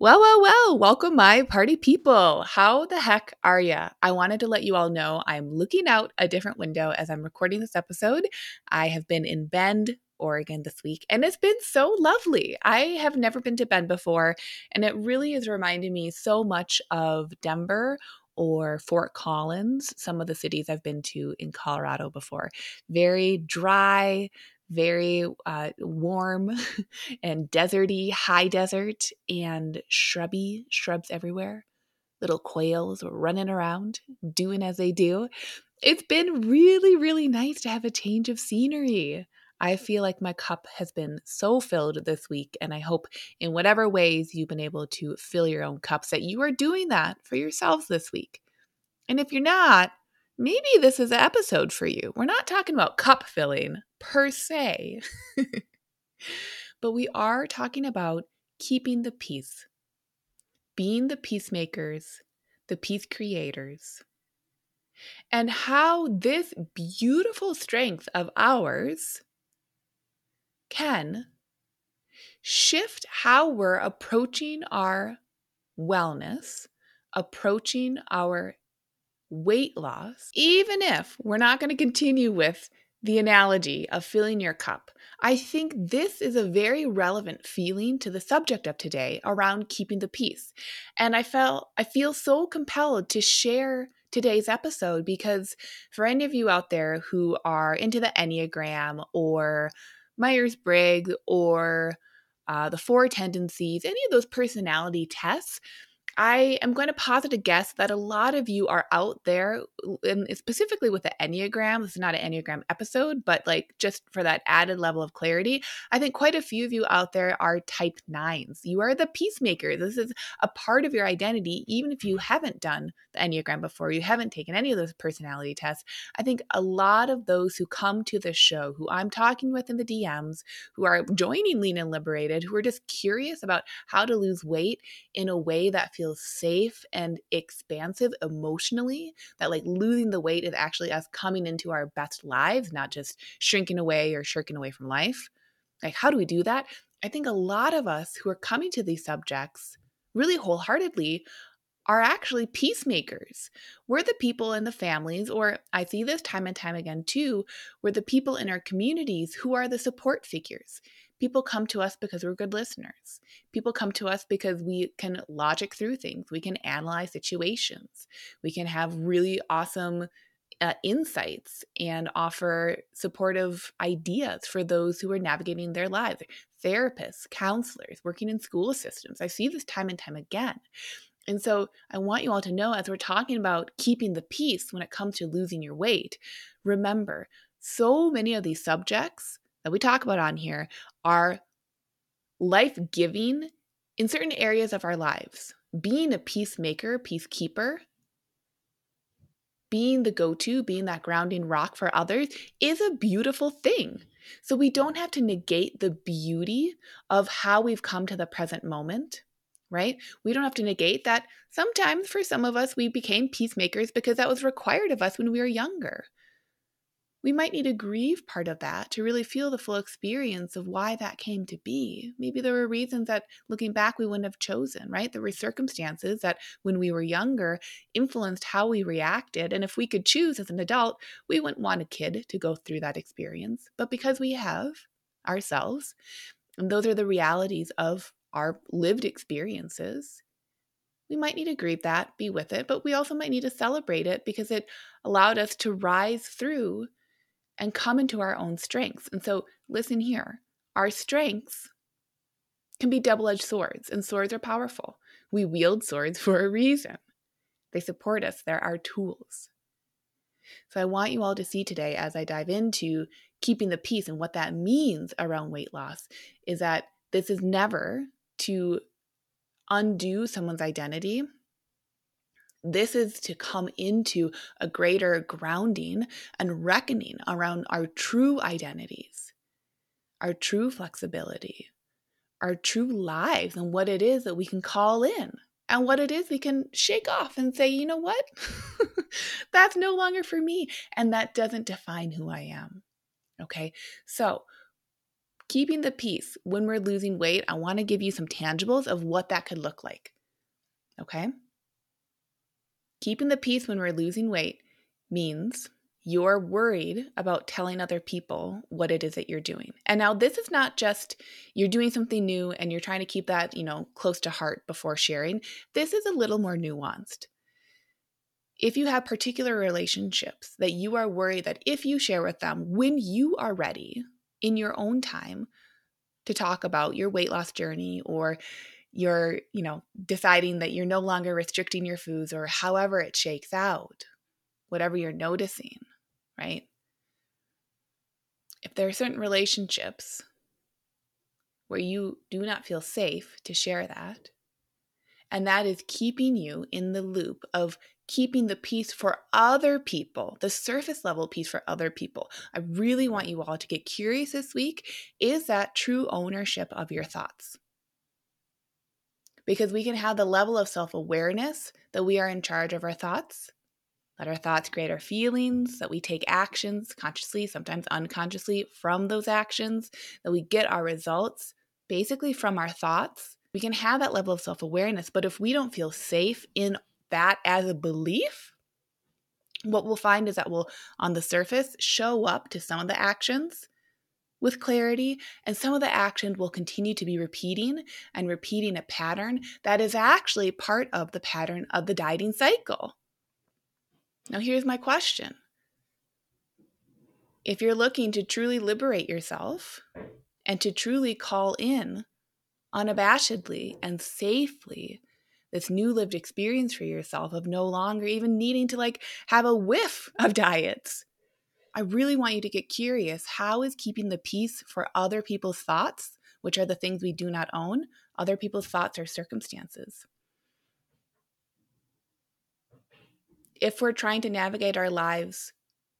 Well, well, well, welcome, my party people. How the heck are ya? I wanted to let you all know I'm looking out a different window as I'm recording this episode. I have been in Bend, Oregon this week, and it's been so lovely. I have never been to Bend before, and it really is reminding me so much of Denver or Fort Collins, some of the cities I've been to in Colorado before. Very dry, very uh, warm and deserty, high desert, and shrubby, shrubs everywhere. Little quails running around, doing as they do. It's been really, really nice to have a change of scenery. I feel like my cup has been so filled this week, and I hope in whatever ways you've been able to fill your own cups that you are doing that for yourselves this week. And if you're not, maybe this is an episode for you. We're not talking about cup filling per se, but we are talking about keeping the peace, being the peacemakers, the peace creators, and how this beautiful strength of ours can shift how we're approaching our wellness, approaching our weight loss, even if we're not going to continue with the analogy of filling your cup, I think this is a very relevant feeling to the subject of today around keeping the peace. And I felt I feel so compelled to share today's episode because for any of you out there who are into the Enneagram or Myers Briggs or uh, the four tendencies, any of those personality tests, I am going to posit a guess that a lot of you are out there, and specifically with the Enneagram. This is not an Enneagram episode, but like just for that added level of clarity, I think quite a few of you out there are type nines. You are the peacemaker. This is a part of your identity, even if you haven't done the Enneagram before, you haven't taken any of those personality tests. I think a lot of those who come to this show, who I'm talking with in the DMs, who are joining Lean and Liberated, who are just curious about how to lose weight in a way that feels feels safe and expansive emotionally, that like losing the weight is actually us coming into our best lives, not just shrinking away or shirking away from life. Like, how do we do that? I think a lot of us who are coming to these subjects really wholeheartedly are actually peacemakers. We're the people in the families, or I see this time and time again too, we're the people in our communities who are the support figures. People come to us because we're good listeners. People come to us because we can logic through things. We can analyze situations. We can have really awesome uh, insights and offer supportive ideas for those who are navigating their lives. Therapists, counselors, working in school systems. I see this time and time again. And so I want you all to know as we're talking about keeping the peace when it comes to losing your weight, remember, so many of these subjects that we talk about on here are life giving in certain areas of our lives. Being a peacemaker, peacekeeper, being the go to, being that grounding rock for others is a beautiful thing. So we don't have to negate the beauty of how we've come to the present moment, right? We don't have to negate that sometimes for some of us, we became peacemakers because that was required of us when we were younger we might need to grieve part of that to really feel the full experience of why that came to be. Maybe there were reasons that looking back we wouldn't have chosen, right? There were circumstances that when we were younger influenced how we reacted. And if we could choose as an adult, we wouldn't want a kid to go through that experience. But because we have ourselves, and those are the realities of our lived experiences, we might need to grieve that, be with it, but we also might need to celebrate it because it allowed us to rise through and come into our own strengths. And so, listen here our strengths can be double edged swords, and swords are powerful. We wield swords for a reason, they support us, they're our tools. So, I want you all to see today as I dive into keeping the peace and what that means around weight loss is that this is never to undo someone's identity. This is to come into a greater grounding and reckoning around our true identities, our true flexibility, our true lives, and what it is that we can call in and what it is we can shake off and say, you know what? That's no longer for me. And that doesn't define who I am. Okay. So, keeping the peace when we're losing weight, I want to give you some tangibles of what that could look like. Okay. Keeping the peace when we're losing weight means you're worried about telling other people what it is that you're doing. And now this is not just you're doing something new and you're trying to keep that, you know, close to heart before sharing. This is a little more nuanced. If you have particular relationships that you are worried that if you share with them when you are ready in your own time to talk about your weight loss journey or you're, you know, deciding that you're no longer restricting your foods or however it shakes out, whatever you're noticing right? If there are certain relationships where you do not feel safe to share that, and that is keeping you in the loop of keeping the peace for other people, the surface level peace for other people. I really want you all to get curious this week. Is that true ownership of your thoughts? Because we can have the level of self awareness that we are in charge of our thoughts, let our thoughts create our feelings, that we take actions consciously, sometimes unconsciously, from those actions, that we get our results basically from our thoughts. We can have that level of self awareness, but if we don't feel safe in that as a belief, what we'll find is that we'll, on the surface, show up to some of the actions with clarity, and some of the actions will continue to be repeating and repeating a pattern that is actually part of the pattern of the dieting cycle. Now, here's my question if you're looking to truly liberate yourself and to truly call in unabashedly and safely this new lived experience for yourself of no longer even needing to like have a whiff of diets. I really want you to get curious. How is keeping the peace for other people's thoughts, which are the things we do not own, other people's thoughts or circumstances? if we're trying to navigate our lives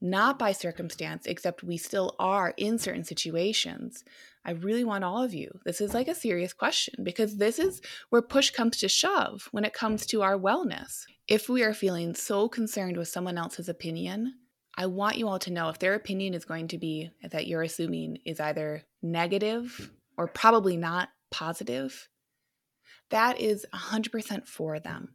not by circumstance, except we still are in certain situations, I really want all of you. This is like a serious question because this is where push comes to shove when it comes to our wellness. If we are feeling so concerned with someone else's opinion, I want you all to know if their opinion is going to be that you're assuming is either negative or probably not positive, that is 100% for them.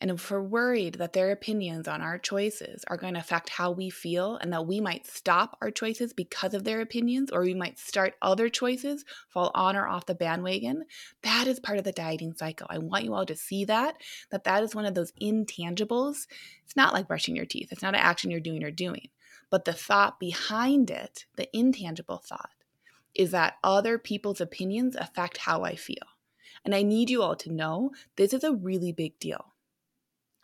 And if we're worried that their opinions on our choices are going to affect how we feel and that we might stop our choices because of their opinions or we might start other choices, fall on or off the bandwagon, that is part of the dieting cycle. I want you all to see that, that that is one of those intangibles. It's not like brushing your teeth. It's not an action you're doing or doing. But the thought behind it, the intangible thought, is that other people's opinions affect how I feel. And I need you all to know this is a really big deal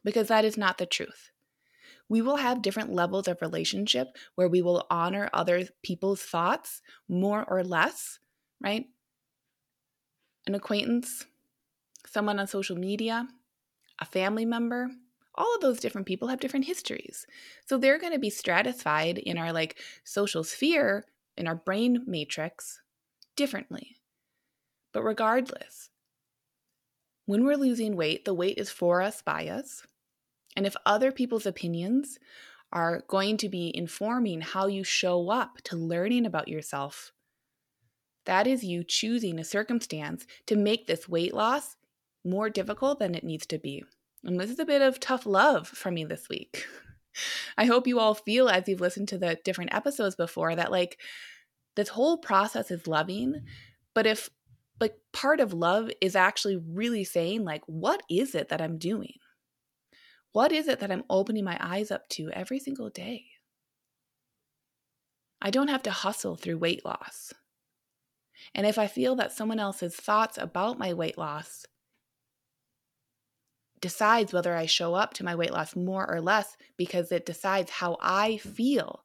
because that is not the truth. We will have different levels of relationship where we will honor other people's thoughts more or less, right? An acquaintance, someone on social media, a family member, all of those different people have different histories. So they're going to be stratified in our like social sphere, in our brain matrix differently. But regardless, when we're losing weight, the weight is for us by us. And if other people's opinions are going to be informing how you show up to learning about yourself, that is you choosing a circumstance to make this weight loss more difficult than it needs to be. And this is a bit of tough love for me this week. I hope you all feel as you've listened to the different episodes before that like this whole process is loving, but if like part of love is actually really saying like what is it that I'm doing? What is it that I'm opening my eyes up to every single day? I don't have to hustle through weight loss. And if I feel that someone else's thoughts about my weight loss decides whether I show up to my weight loss more or less because it decides how I feel,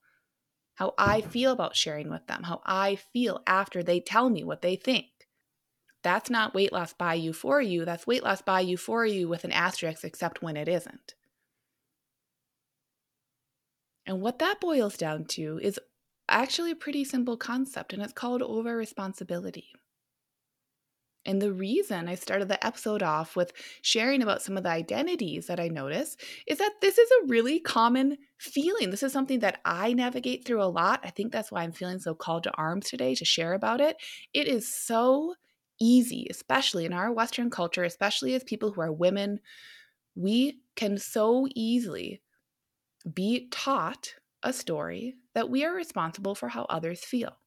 how I feel about sharing with them, how I feel after they tell me what they think, That's not weight loss by you for you. That's weight loss by you for you with an asterisk, except when it isn't. And what that boils down to is actually a pretty simple concept, and it's called over responsibility. And the reason I started the episode off with sharing about some of the identities that I notice is that this is a really common feeling. This is something that I navigate through a lot. I think that's why I'm feeling so called to arms today to share about it. It is so easy, especially in our Western culture, especially as people who are women. We can so easily be taught a story that we are responsible for how others feel.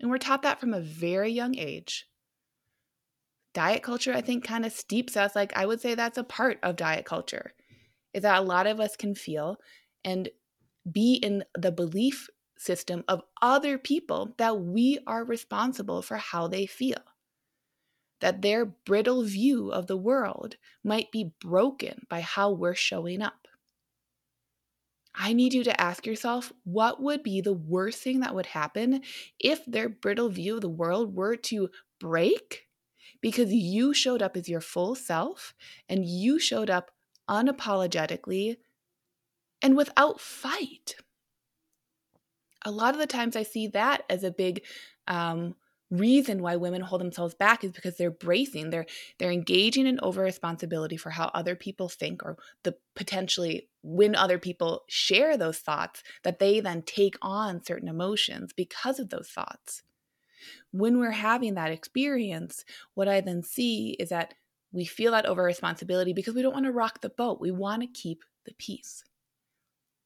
And we're taught that from a very young age diet culture, I think, kind of steeps us. Like, I would say that's a part of diet culture, is that a lot of us can feel and be in the belief system of other people that we are responsible for how they feel. That their brittle view of the world might be broken by how we're showing up. I need you to ask yourself what would be the worst thing that would happen if their brittle view of the world were to break because you showed up as your full self and you showed up unapologetically and without fight. A lot of the times I see that as a big um, reason why women hold themselves back is because they're bracing they're they're engaging in over responsibility for how other people think or the potentially when other people share those thoughts that they then take on certain emotions because of those thoughts when we're having that experience, what I then see is that we feel that over responsibility because we don't want to rock the boat. We want to keep the peace.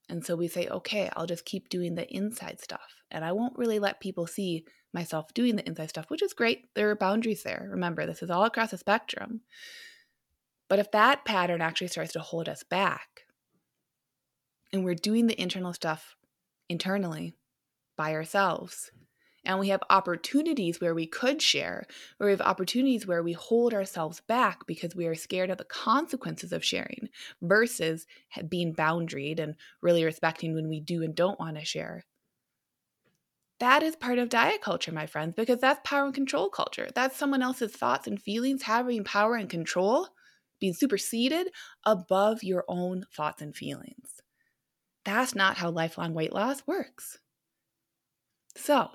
And so we say, okay, I'll just keep doing the inside stuff. And I won't really let people see myself doing the inside stuff, which is great. There are boundaries there. Remember, this is all across the spectrum. But if that pattern actually starts to hold us back and we're doing the internal stuff internally by ourselves, and we have opportunities where we could share, or we have opportunities where we hold ourselves back because we are scared of the consequences of sharing versus being boundaried and really respecting when we do and don't want to share. That is part of diet culture, my friends, because that's power and control culture. That's someone else's thoughts and feelings having power and control, being superseded above your own thoughts and feelings. That's not how lifelong weight loss works. So,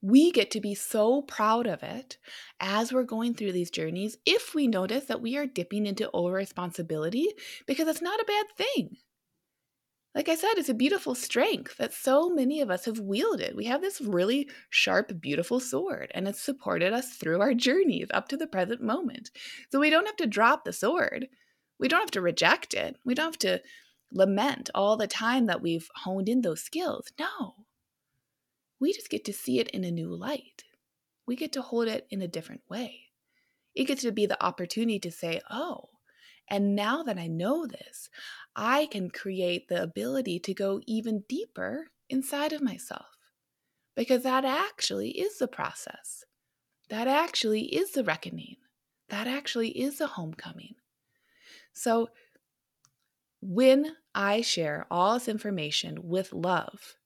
we get to be so proud of it as we're going through these journeys if we notice that we are dipping into over responsibility because it's not a bad thing. Like I said, it's a beautiful strength that so many of us have wielded. We have this really sharp, beautiful sword, and it's supported us through our journeys up to the present moment. So we don't have to drop the sword. We don't have to reject it. We don't have to lament all the time that we've honed in those skills. No we just get to see it in a new light. We get to hold it in a different way. It gets to be the opportunity to say, oh, and now that I know this, I can create the ability to go even deeper inside of myself. Because that actually is the process. That actually is the reckoning. That actually is the homecoming. So, when I share all this information with love,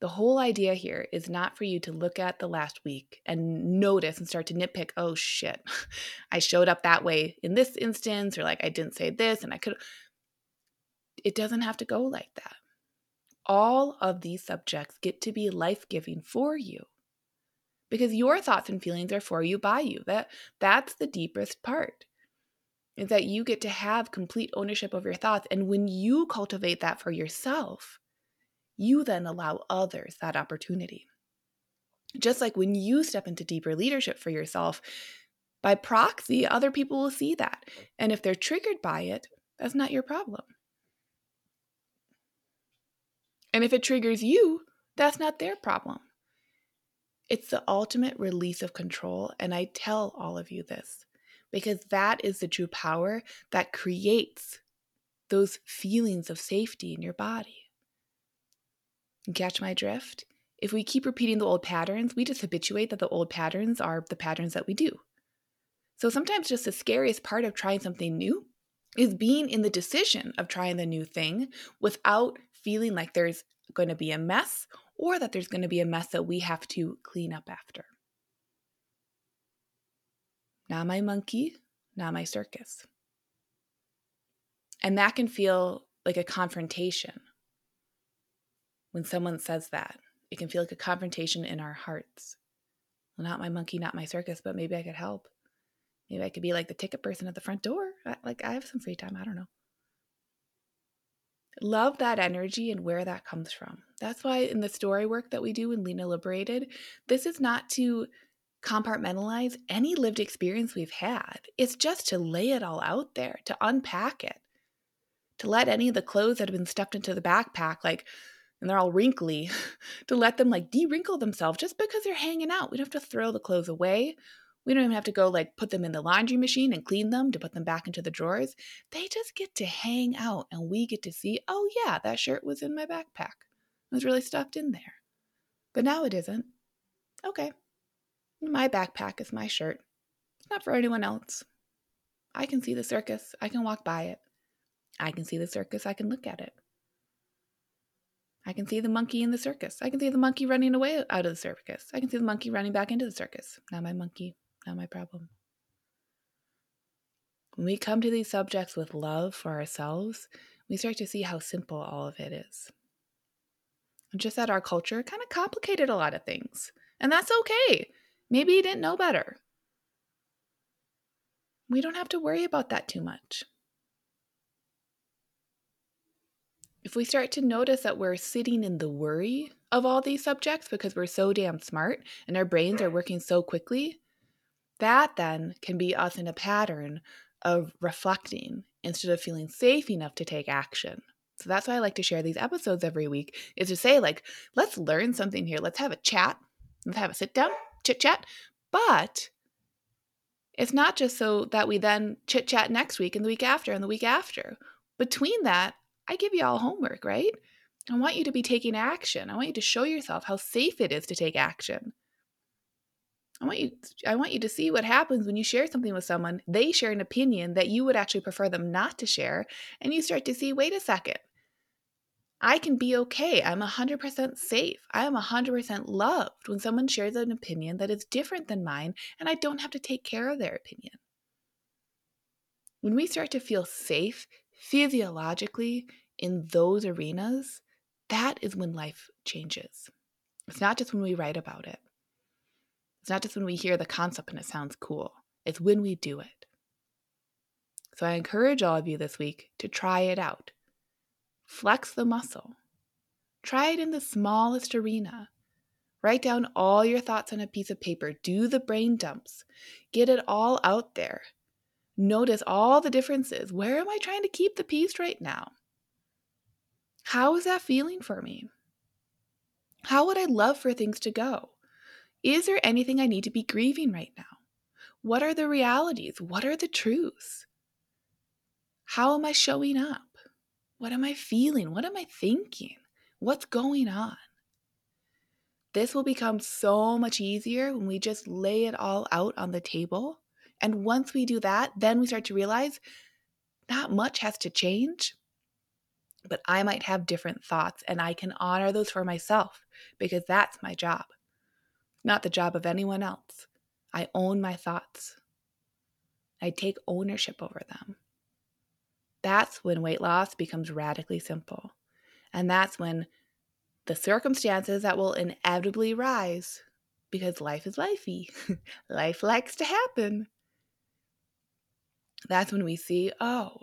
the whole idea here is not for you to look at the last week and notice and start to nitpick, oh shit, I showed up that way in this instance, or like I didn't say this and I could. It doesn't have to go like that. All of these subjects get to be life giving for you because your thoughts and feelings are for you by you. That, that's the deepest part is that you get to have complete ownership of your thoughts. And when you cultivate that for yourself, you then allow others that opportunity. Just like when you step into deeper leadership for yourself, by proxy, other people will see that. And if they're triggered by it, that's not your problem. And if it triggers you, that's not their problem. It's the ultimate release of control. And I tell all of you this because that is the true power that creates those feelings of safety in your body. Catch my drift? If we keep repeating the old patterns, we just habituate that the old patterns are the patterns that we do. So sometimes just the scariest part of trying something new is being in the decision of trying the new thing without feeling like there's going to be a mess or that there's going to be a mess that we have to clean up after. not my monkey, not my circus. And that can feel like a confrontation when someone says that. It can feel like a confrontation in our hearts. Well, not my monkey, not my circus, but maybe I could help. Maybe I could be like the ticket person at the front door. Like I have some free time. I don't know. Love that energy and where that comes from. That's why in the story work that we do in Lean and Liberated, this is not to compartmentalize any lived experience we've had. It's just to lay it all out there, to unpack it, to let any of the clothes that have been stuffed into the backpack, like, and they're all wrinkly, to let them like de wrinkle themselves just because they're hanging out. We don't have to throw the clothes away. We don't even have to go like put them in the laundry machine and clean them to put them back into the drawers. They just get to hang out and we get to see, oh, yeah, that shirt was in my backpack. It was really stuffed in there. But now it isn't. Okay. My backpack is my shirt. It's not for anyone else. I can see the circus. I can walk by it. I can see the circus. I can look at it. I can see the monkey in the circus. I can see the monkey running away out of the circus. I can see the monkey running back into the circus. Now my monkey not my problem. When we come to these subjects with love for ourselves, we start to see how simple all of it is. And just that our culture kind of complicated a lot of things. And that's okay. Maybe you didn't know better. We don't have to worry about that too much. If we start to notice that we're sitting in the worry of all these subjects because we're so damn smart and our brains are working so quickly, that then can be us in a pattern of reflecting instead of feeling safe enough to take action. So that's why I like to share these episodes every week is to say like let's learn something here. Let's have a chat. Let's have a sit down, chit chat. But it's not just so that we then chit chat next week and the week after and the week after. Between that, I give you all homework, right? I want you to be taking action. I want you to show yourself how safe it is to take action. I want you I want you to see what happens when you share something with someone, they share an opinion that you would actually prefer them not to share, and you start to see, wait a second. I can be okay. I'm 100% safe. I am 100% loved when someone shares an opinion that is different than mine and I don't have to take care of their opinion. When we start to feel safe physiologically in those arenas, that is when life changes. It's not just when we write about it. It's not just when we hear the concept and it sounds cool, it's when we do it. So I encourage all of you this week to try it out. Flex the muscle. Try it in the smallest arena. Write down all your thoughts on a piece of paper. Do the brain dumps. Get it all out there. Notice all the differences. Where am I trying to keep the peace right now? How is that feeling for me? How would I love for things to go? Is there anything I need to be grieving right now? What are the realities? What are the truths? How am I showing up? What am I feeling? What am I thinking? What's going on? This will become so much easier when we just lay it all out on the table. And once we do that, then we start to realize not much has to change, but I might have different thoughts and I can honor those for myself because that's my job not the job of anyone else. I own my thoughts. I take ownership over them. That's when weight loss becomes radically simple. And that's when the circumstances that will inevitably rise, because life is lifey, life likes to happen. That's when we see, oh,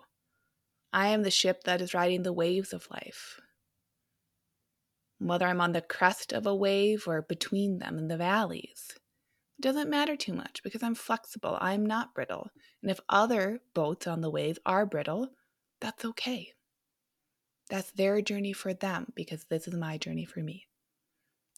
I am the ship that is riding the waves of life whether I'm on the crest of a wave or between them in the valleys. It doesn't matter too much because I'm flexible, I'm not brittle. And if other boats on the wave are brittle, that's okay. That's their journey for them because this is my journey for me.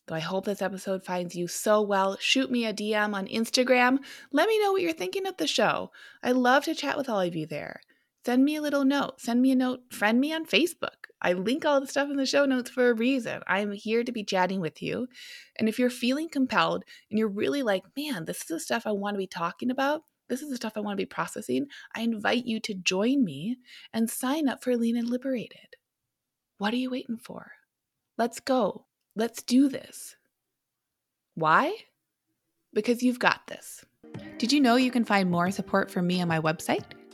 So I hope this episode finds you so well. Shoot me a DM on Instagram. Let me know what you're thinking of the show. I love to chat with all of you there send me a little note. Send me a note. Friend me on Facebook. I link all the stuff in the show notes for a reason. I'm here to be chatting with you. And if you're feeling compelled and you're really like, man, this is the stuff I want to be talking about, this is the stuff I want to be processing, I invite you to join me and sign up for Lean and Liberated. What are you waiting for? Let's go. Let's do this. Why? Because you've got this. Did you know you can find more support from me on my website?